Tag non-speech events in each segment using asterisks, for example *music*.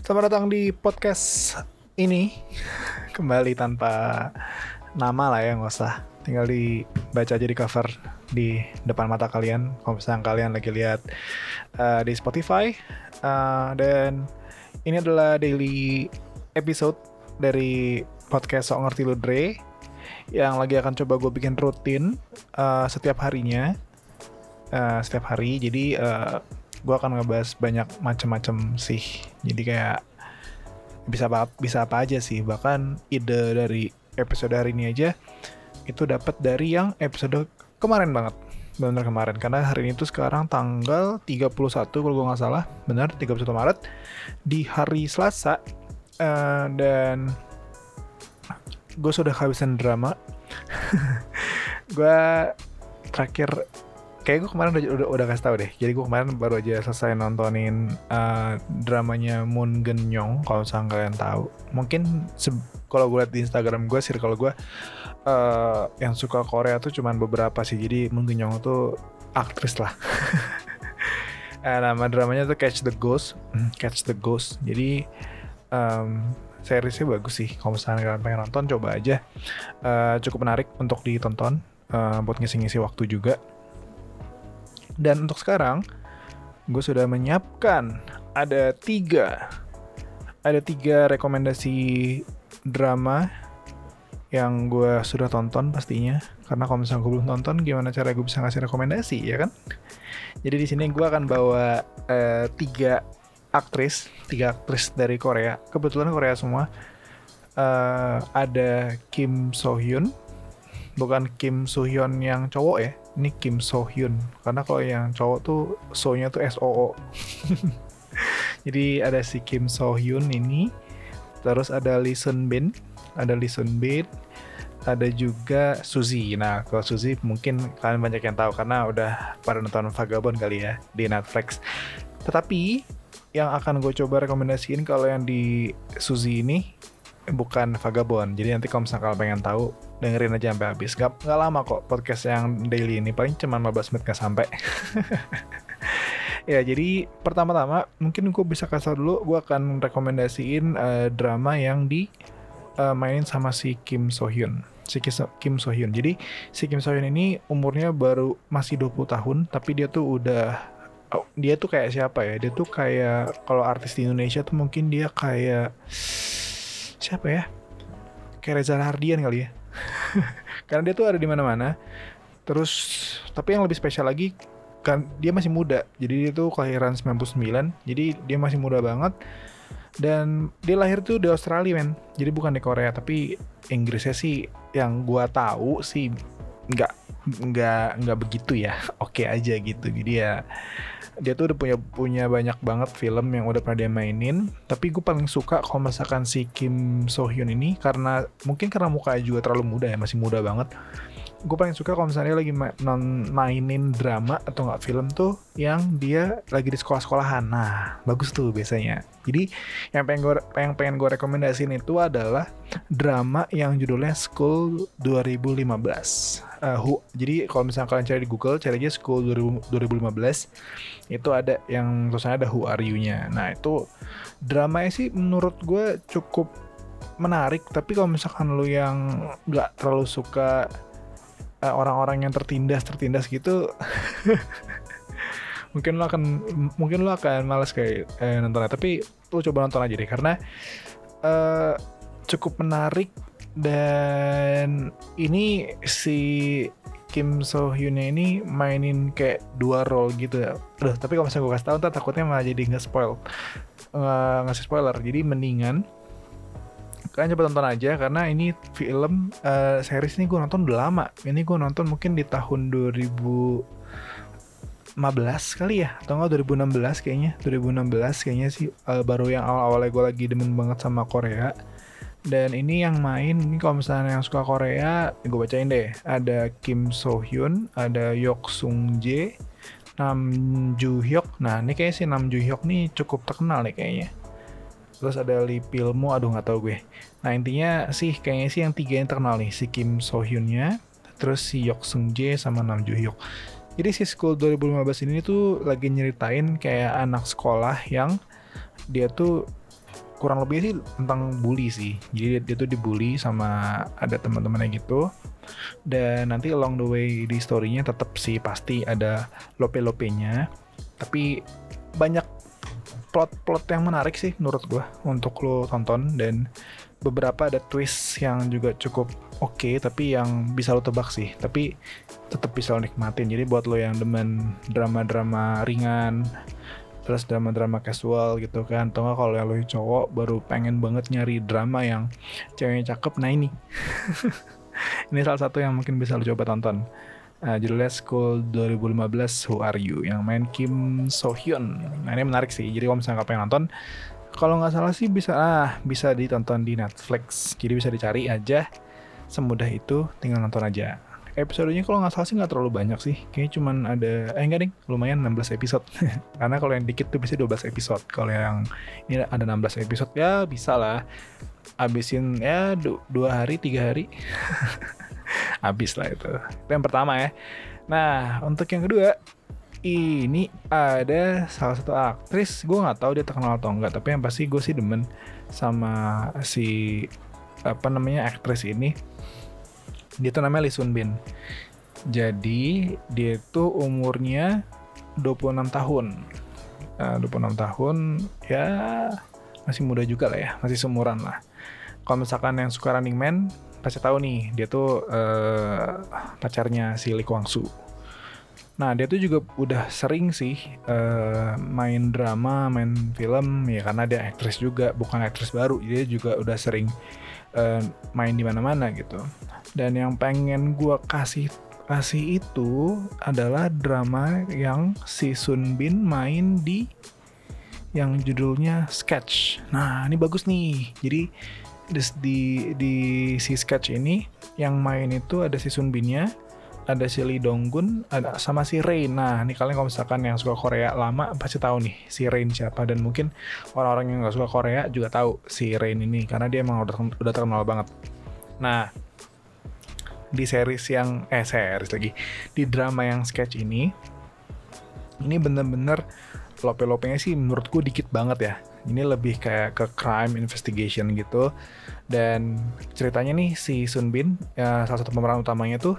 Selamat datang di podcast ini. Kembali tanpa nama lah ya nggak usah. Tinggal dibaca aja di cover di depan mata kalian. Kalau misalnya kalian lagi lihat uh, di Spotify uh, Dan ini adalah daily episode dari podcast Sok Ngerti Lu Dre Yang lagi akan coba gue bikin rutin uh, setiap harinya. Uh, Setiap hari. Jadi uh, gue akan ngebahas banyak macam-macam sih jadi kayak bisa apa bisa apa aja sih. Bahkan ide dari episode hari ini aja itu dapat dari yang episode kemarin banget. Benar kemarin. Karena hari ini tuh sekarang tanggal 31 kalau gue nggak salah. Benar 31 Maret. Di hari Selasa uh, dan gue sudah kehabisan drama. *laughs* Gue terakhir kayak gue kemarin udah, udah udah kasih tau deh. Jadi gue kemarin baru aja selesai nontonin uh, dramanya Moon Genyong kalau misalnya kalian tahu. Mungkin kalau gue liat di Instagram gue sih kalau gue uh, yang suka Korea tuh cuman beberapa sih. Jadi Moon Genyong tuh aktris lah. Uh, *laughs* nama dramanya tuh Catch the Ghost. Hmm, Catch the Ghost. Jadi um, seriesnya bagus sih. Kalau misalnya kalian pengen nonton coba aja. Uh, cukup menarik untuk ditonton uh, buat ngisi-ngisi waktu juga dan untuk sekarang, gue sudah menyiapkan ada tiga, ada tiga rekomendasi drama yang gue sudah tonton pastinya. Karena kalau misalnya gue belum tonton, gimana cara gue bisa ngasih rekomendasi, ya kan? Jadi di sini gue akan bawa uh, tiga aktris, tiga aktris dari Korea. Kebetulan Korea semua. Uh, ada Kim So Hyun, bukan Kim So Hyun yang cowok ya ini Kim So Hyun. Karena kalau yang cowok tuh So-nya tuh S O O. *laughs* Jadi ada si Kim So Hyun ini terus ada Lee Sun Bin ada Lee Sun Bin ada juga Suzy. Nah kalau Suzy mungkin kalian banyak yang tahu karena udah pada nonton Vagabond kali ya di Netflix. Tetapi yang akan gue coba rekomendasiin kalau yang di Suzy ini bukan Vagabond. Jadi nanti kalau misalnya kalian pengen tahu dengerin aja sampai habis. Gak, gak lama kok podcast yang daily ini. Paling cuma 15 menit gak sampai. *laughs* Ya jadi pertama-tama mungkin gue bisa kasih dulu. Gue akan rekomendasiin uh, drama yang di uh, mainin sama si Kim So Hyun si Kim So Hyun jadi si Kim So Hyun ini umurnya baru masih 20 tahun tapi dia tuh udah oh, dia tuh kayak siapa ya? Dia tuh kayak kalau artis di Indonesia tuh mungkin dia kayak siapa ya? Kayak Reza Hardian kali ya *laughs* karena dia tuh ada di mana-mana. Terus tapi yang lebih spesial lagi kan dia masih muda. Jadi dia tuh kelahiran 99 jadi dia masih muda banget. Dan dia lahir tuh di Australia men. Jadi bukan di Korea tapi Inggrisnya sih yang gua tahu sih nggak nggak nggak begitu ya. *laughs* Oke aja gitu. Jadi ya dia tuh udah punya punya banyak banget film yang udah pernah dia mainin. Tapi gue paling suka kalau misalkan si Kim So Hyun ini karena mungkin karena mukanya juga terlalu muda ya masih muda banget gue paling suka kalau misalnya lagi ma non mainin drama atau nggak film tuh yang dia lagi di sekolah-sekolahan. Nah bagus tuh biasanya. Jadi yang pengen gue yang pengen gue rekomendasiin itu adalah drama yang judulnya School 2015 uh, who, jadi kalau misalnya kalian cari di Google cari aja School 2015 itu ada yang tulisannya ada Who Are You-nya. Nah itu dramanya sih menurut gue cukup menarik tapi kalau misalkan lu yang nggak terlalu suka uh, orang-orang yang tertindas tertindas gitu *laughs* mungkin lo akan mungkin lo akan malas kayak eh, nontonnya tapi lo coba nonton aja deh karena uh, cukup menarik dan ini si Kim So Hyun ini mainin kayak dua role gitu ya. Aduh, tapi kalau misalnya gue kasih tau ntar takutnya malah jadi nggak spoil nggak ngasih spoiler. Jadi mendingan kalian coba tonton aja karena ini film uh, series ini gue nonton udah lama. Ini gue nonton mungkin di tahun 2015 kali ya atau enggak 2016 kayaknya. 2016 kayaknya sih uh, baru yang awal-awalnya gue lagi demen banget sama Korea. Dan ini yang main ini kalau misalnya yang suka Korea gue bacain deh. Ada Kim So Hyun ada Yok Sung Jae Nam Joo Hyuk nah ini kayaknya si Nam Joo Hyuk nih cukup terkenal nih kayaknya terus ada Lee Pilmo aduh nggak tahu gue nah intinya sih kayaknya sih yang tiga yang terkenal nih si Kim So Hyun nya terus si Yok Sung Jae sama Nam Joo Hyuk jadi si School 2015 ini tuh lagi nyeritain kayak anak sekolah yang dia tuh kurang lebih sih tentang bully sih. Jadi dia, dia tuh dibully sama ada teman-temannya gitu. Dan nanti along the way di storynya tetap sih pasti ada lope-lopenya. Tapi banyak plot-plot yang menarik sih menurut gue untuk lo tonton. Dan beberapa ada twist yang juga cukup oke okay, tapi yang bisa lo tebak sih. Tapi tetap bisa lo nikmatin. Jadi buat lo yang demen drama-drama ringan terus drama-drama casual gitu kan atau nggak kalau lo cowok baru pengen banget nyari drama yang ceweknya cakep nah ini. *laughs* Ini salah satu yang mungkin bisa lo coba tonton uh, judulnya School 2015 Who Are You? Yang main Kim So Hyun nah ini menarik sih. Jadi kalau misalnya pengen nonton kalau nggak salah sih bisa ah bisa ditonton di Netflix. Jadi bisa dicari aja. Semudah itu tinggal nonton aja episodenya kalau nggak salah sih nggak terlalu banyak sih. Kayaknya cuman ada eh enggak ding? Lumayan 16 episode. *laughs* Karena kalau yang dikit tuh bisa 12 episode. Kalau yang ini ada 16 episode ya bisa lah. Abisin ya du dua hari tiga hari. *laughs* Habis lah itu. Itu yang pertama ya. Nah untuk yang kedua ini ada salah satu aktris. Gue nggak tahu dia terkenal atau enggak tapi yang pasti gue sih demen sama si apa namanya aktris ini dia tuh namanya Lee Sun Bin. Jadi dia tuh umurnya 26 tahun. Nah, 26 tahun ya masih muda juga lah ya masih seumuran lah. Kalau misalkan yang suka Running Man pasti tahu nih dia tuh uh, pacarnya si Lee Kwang Soo. Nah dia tuh juga udah sering sih uh, main drama, main film ya karena dia aktris juga, bukan aktris baru, dia juga udah sering uh, main di mana-mana gitu. Dan yang pengen gue kasih kasih itu adalah drama yang si Sun Bin main di yang judulnya Sketch. Nah ini bagus nih. Jadi di di, di si Sketch ini yang main itu ada si Sun Binnya ada si Lee Donggun, ada sama si Rain. Nah, ini kalian kalau misalkan yang suka Korea lama pasti tahu nih si Rain siapa dan mungkin orang-orang yang nggak suka Korea juga tahu si Rain ini karena dia emang udah udah terkenal banget. Nah, di series yang eh series lagi di drama yang sketch ini ini bener-bener lope-lopenya sih menurutku dikit banget ya ini lebih kayak ke crime investigation gitu dan ceritanya nih si Sun Bin ya, salah satu pemeran utamanya tuh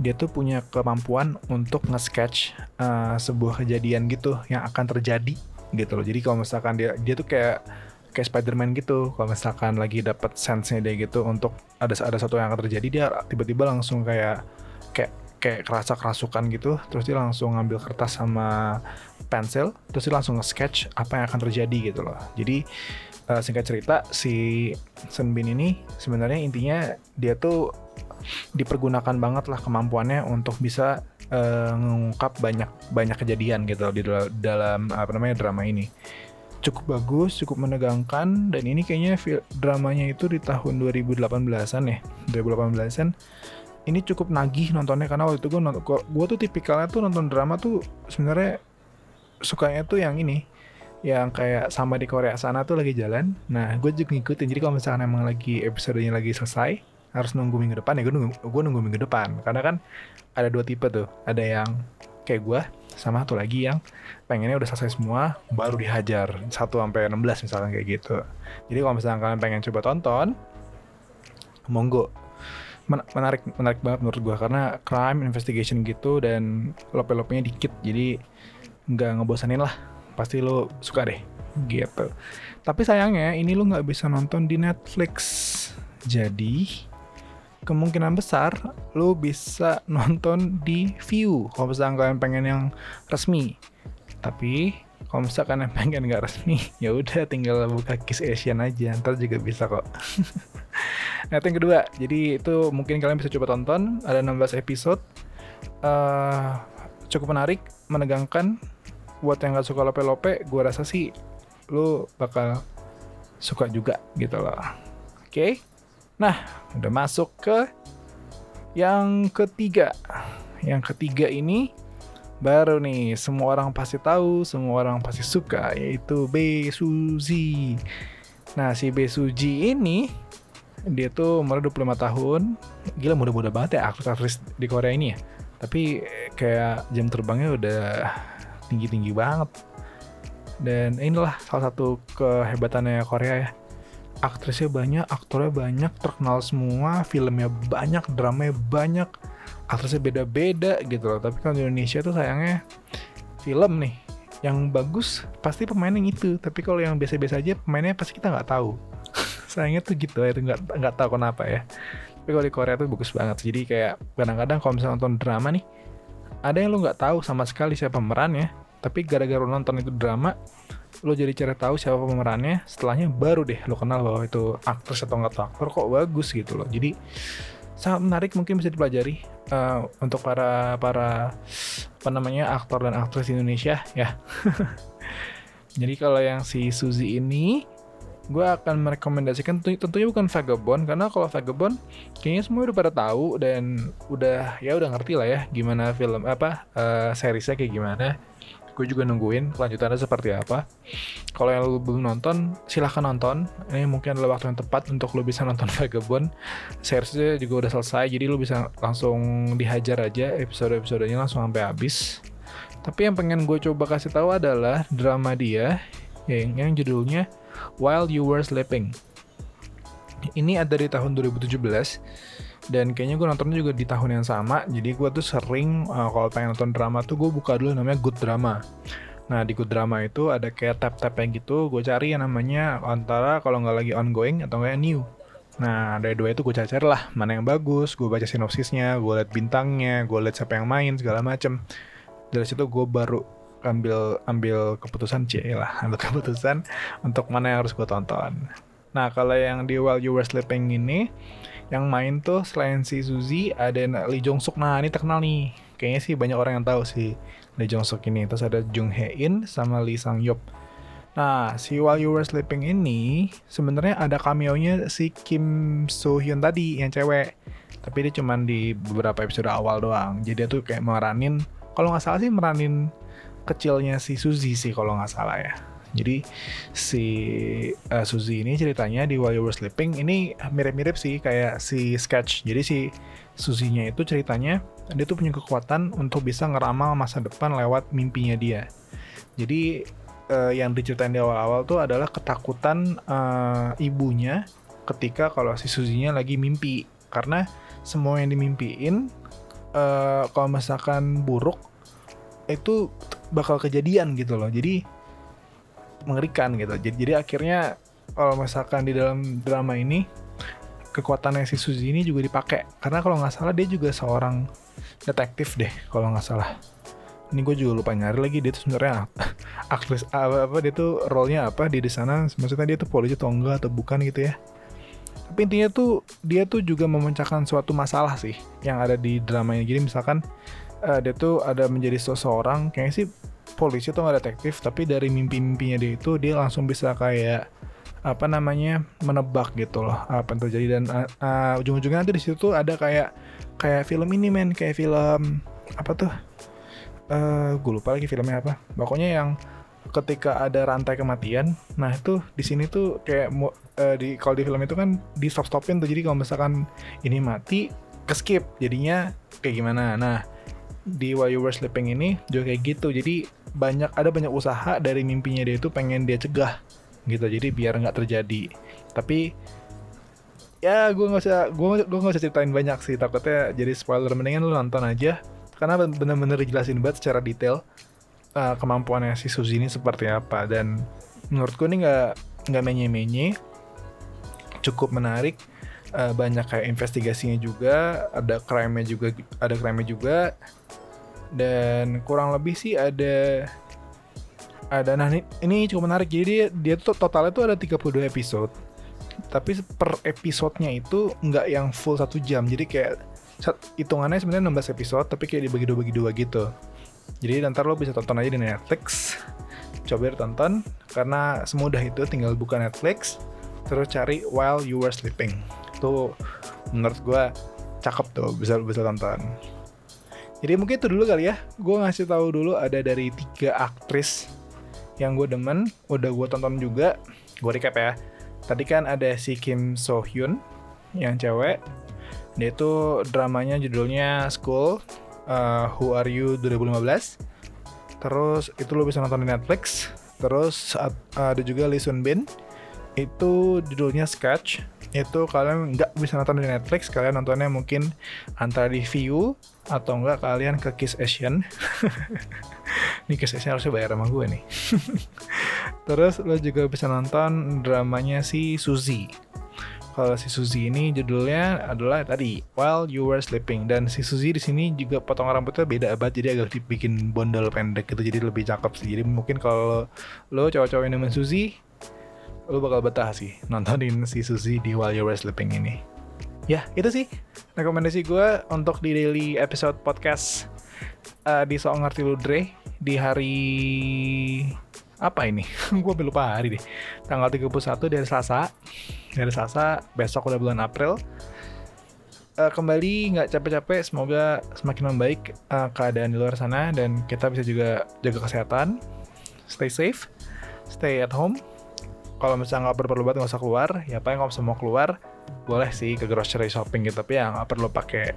dia tuh punya kemampuan untuk nge-sketch uh, sebuah kejadian gitu yang akan terjadi gitu loh. Jadi kalau misalkan dia dia tuh kayak kayak Spider-Man gitu. Kalau misalkan lagi dapat sense-nya dia gitu untuk ada ada satu yang akan terjadi dia tiba-tiba langsung kayak kayak kayak kerasa kerasukan gitu. Terus dia langsung ngambil kertas sama pensil, terus dia langsung nge-sketch apa yang akan terjadi gitu loh. Jadi uh, singkat cerita si Sun Bin ini sebenarnya intinya dia tuh dipergunakan banget lah kemampuannya untuk bisa uh, mengungkap banyak banyak kejadian gitu di dalam, dalam apa namanya drama ini. Cukup bagus cukup menegangkan dan ini kayaknya dramanya itu di tahun 2018an ya. 2018an ini cukup nagih nontonnya karena waktu itu gue nonton gue tuh tipikalnya tuh nonton drama tuh sebenarnya sukanya tuh yang ini yang kayak sama di Korea sana tuh lagi jalan. Nah gue juga ngikutin jadi kalau misalkan emang lagi episodenya lagi selesai harus nunggu minggu depan. Ya gue nunggu gue nunggu minggu depan. Karena kan ada dua tipe tuh. Ada yang kayak gue sama satu lagi yang pengennya udah selesai semua baru dihajar. 1 sampai 16 misalnya kayak gitu. Jadi kalau misalnya kalian pengen coba tonton monggo. Men menarik menarik banget menurut gue karena crime investigation gitu dan lope-lopenya dikit. Jadi nggak ngebosanin lah. Pasti lo suka deh. Gitu. Tapi sayangnya ini lo nggak bisa nonton di Netflix. Jadi kemungkinan besar lo bisa *laughs* nonton di view. Kalau misalkan kalian pengen yang resmi. Tapi kalau misalkan yang pengen nggak resmi *laughs* ya udah tinggal buka Kiss Asian aja. Ntar juga bisa kok. *laughs* Nah yang kedua. Jadi itu mungkin kalian bisa coba tonton. Ada 16 episode. Uh, cukup menarik menegangkan. Buat yang nggak suka lope-lope gue rasa sih lo bakal suka juga gitu loh. Oke? okay? Nah, udah masuk ke yang ketiga. Yang ketiga ini baru nih semua orang pasti tahu, semua orang pasti suka yaitu B Suzy. Nah, si B Suji ini dia tuh umur 25 tahun. Gila muda-muda banget ya aktris di Korea ini ya. Tapi kayak jam terbangnya udah tinggi-tinggi banget. dan inilah salah satu kehebatannya Korea ya aktrisnya banyak aktornya banyak terkenal semua filmnya banyak dramanya banyak aktrisnya beda-beda gitu loh. Tapi kalau di Indonesia tuh sayangnya film nih yang bagus pasti pemainnya itu. Tapi kalau yang biasa-biasa aja pemainnya pasti kita nggak tahu. *laughs* Sayangnya tuh gitu ya nggak nggak tahu kenapa ya. Tapi kalau di Korea tuh bagus banget. Jadi kayak kadang-kadang kalau misalnya nonton drama nih ada yang lo nggak tahu sama sekali siapa pemerannya tapi gara-gara nonton itu drama lo jadi cari tahu siapa pemerannya setelahnya baru deh lo kenal bahwa itu aktris atau nggak aktor kok bagus gitu loh. Jadi sangat menarik mungkin bisa dipelajari uh, untuk para para apa namanya aktor dan aktris Indonesia ya. *laughs* Jadi kalau yang si Suzy ini gue akan merekomendasikan tentunya bukan Vagabond karena kalau Vagabond kayaknya semua udah pada tahu dan udah ya udah ngerti lah ya gimana film apa uh, seriesnya kayak gimana gue juga nungguin kelanjutannya seperti apa. Kalau yang lo belum nonton silahkan nonton. Ini mungkin adalah waktu yang tepat untuk lo bisa nonton *laughs* Vagabond. Seriesnya juga udah selesai jadi lo bisa langsung dihajar aja episode-episodenya langsung sampai habis. Tapi yang pengen gue coba kasih tahu adalah drama dia yang, yang judulnya While You Were Sleeping. Ini ada di tahun 2017 dan kayaknya gue nontonnya juga di tahun yang sama jadi gue tuh sering uh, kalau pengen nonton drama tuh gue buka dulu namanya Good Drama nah di Good Drama itu ada kayak tab-tab yang gitu gue cari yang namanya antara kalau nggak lagi ongoing atau kayak new Nah, dari dua itu gue cari lah mana yang bagus, gue baca sinopsisnya, gue liat bintangnya, gue liat siapa yang main segala macem. Dari situ gue baru ambil ambil keputusan C lah, ambil keputusan untuk mana yang harus gue tonton. Nah, kalau yang di While You Were Sleeping ini, yang main tuh selain si Suzy ada Lee Jong Suk nah ini terkenal nih. Kayaknya sih banyak orang yang tahu si Lee Jong Suk ini. Terus ada Jung Hae In sama Lee Sang Yup nah si While You Were Sleeping ini sebenarnya ada cameo-nya si Kim So Hyun tadi yang cewek. Tapi dia cuman di beberapa episode awal doang. Jadi dia tuh kayak meranin kalau nggak salah sih meranin kecilnya si Suzy sih kalau nggak salah ya jadi si uh, Suzy ini ceritanya di While You Were Sleeping ini mirip-mirip sih kayak si Sketch. Jadi si Suzy-nya itu ceritanya dia tuh punya kekuatan untuk bisa ngeramal masa depan lewat mimpinya dia. Jadi uh, yang diceritain di awal-awal tuh adalah ketakutan uh, ibunya ketika kalau si Suzy-nya lagi mimpi karena semua yang dimimpiin uh, kalau misalkan buruk itu bakal kejadian gitu loh. Jadi mengerikan gitu. Jadi, jadi akhirnya kalau misalkan di dalam drama ini kekuatannya si Suzy ini juga dipakai. Karena kalau nggak salah dia juga seorang detektif deh kalau nggak salah. Ini gue juga lupa nyari lagi dia tuh sebenarnya *laughs* aktris apa, apa dia tuh role-nya apa di sana maksudnya dia tuh polisi atau enggak atau bukan gitu ya. Tapi intinya tuh dia tuh juga memecahkan suatu masalah sih yang ada di drama ini. Jadi misalkan uh, dia tuh ada menjadi seseorang kayaknya sih polisi atau nggak detektif tapi dari mimpi-mimpinya dia itu dia langsung bisa kayak apa namanya menebak gitu loh apa yang terjadi dan uh, uh, ujung-ujungnya nanti di situ tuh ada kayak kayak film ini men. Kayak film apa tuh? Uh, gue lupa lagi filmnya apa. Pokoknya yang ketika ada rantai kematian nah itu di sini tuh kayak uh, di kalau di film itu kan di stop stopin tuh. Jadi kalau misalkan ini mati ke skip jadinya kayak gimana. Nah di While You Were Sleeping ini juga kayak gitu. Jadi banyak ada banyak usaha dari mimpinya dia itu pengen dia cegah gitu. Jadi biar nggak terjadi. Tapi ya gue nggak usah gue gue nggak usah ceritain banyak sih. Takutnya jadi spoiler. Mendingan lu nonton aja. Karena bener-bener dijelasin banget secara detail uh, kemampuannya si Suzy ini seperti apa. Dan menurut gue ini nggak nggak menye-menye. Cukup menarik. Uh, banyak kayak investigasinya juga. Ada crime-nya juga ada crime-nya juga dan kurang lebih sih ada ada nah ini, ini cukup menarik. Jadi dia, dia tuh totalnya tuh ada 32 episode. Tapi per episodenya itu nggak yang full satu jam. Jadi kayak hitungannya sebenarnya 16 episode tapi kayak dibagi dua bagi dua gitu. Jadi nanti lo bisa tonton aja di Netflix. Coba tonton karena semudah itu tinggal buka Netflix terus cari While You Were Sleeping. Itu menurut gue cakep tuh bisa bisa tonton jadi mungkin itu dulu kali ya. Gue ngasih tahu dulu ada dari tiga aktris yang gue demen. Udah gue tonton juga. Gue recap ya. Tadi kan ada si Kim So Hyun yang cewek. Dia itu dramanya judulnya School. Uh, Who Are You 2015. Terus itu lo bisa nonton di Netflix. terus ada juga Lee Sun Bin itu judulnya Sketch itu kalian nggak bisa nonton di Netflix kalian nontonnya mungkin antara di View atau enggak kalian ke Kiss Asian. *laughs* Ini Kiss Asian harusnya bayar sama gue nih. *laughs* Terus lo juga bisa nonton dramanya si Suzy. Kalau si Suzy ini judulnya adalah tadi While You Were Sleeping. Dan si Suzy di sini juga potongan rambutnya beda banget jadi agak dibikin bondol pendek gitu jadi lebih cakep sih. Jadi mungkin kalau lo cowok-cowok yang namanya Suzy lu bakal betah sih nontonin si Suzy di While You Were Sleeping ini. Ya, itu sih rekomendasi gue untuk di daily episode podcast uh, di Soal Ngerti Lu Dre di hari apa ini? *laughs* gue lupa hari deh. Tanggal 31 dari Selasa. Dari Selasa, besok udah bulan April. Uh, kembali nggak capek-capek, semoga semakin membaik uh, keadaan di luar sana dan kita bisa juga jaga kesehatan. Stay safe, stay at home, kalau misalnya nggak perlu banget nggak usah keluar ya paling kalau misalnya mau keluar boleh sih ke grocery shopping gitu tapi ya nggak perlu pakai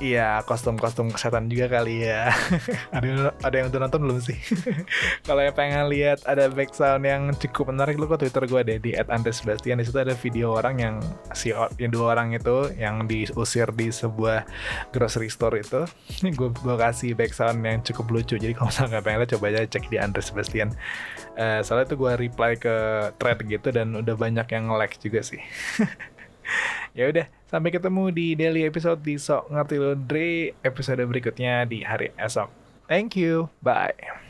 Iya, kostum-kostum kesehatan juga kali ya. *laughs* ada ada yang udah nonton belum sih? *laughs* Kalau yang pengen lihat ada background yang cukup menarik lu ke Twitter gue deh di @andresbastian di situ ada video orang yang si yang dua orang itu yang diusir di sebuah grocery store itu. *laughs* gue gue kasih background yang cukup lucu. Jadi kalau misalnya nggak pengen lihat coba aja cek di Andres Sebastian. Uh, soalnya itu gue reply ke thread gitu dan udah banyak yang like juga sih. ya udah sampai ketemu di daily episode di Sok Ngerti Laundry episode berikutnya di hari esok. Thank you. Bye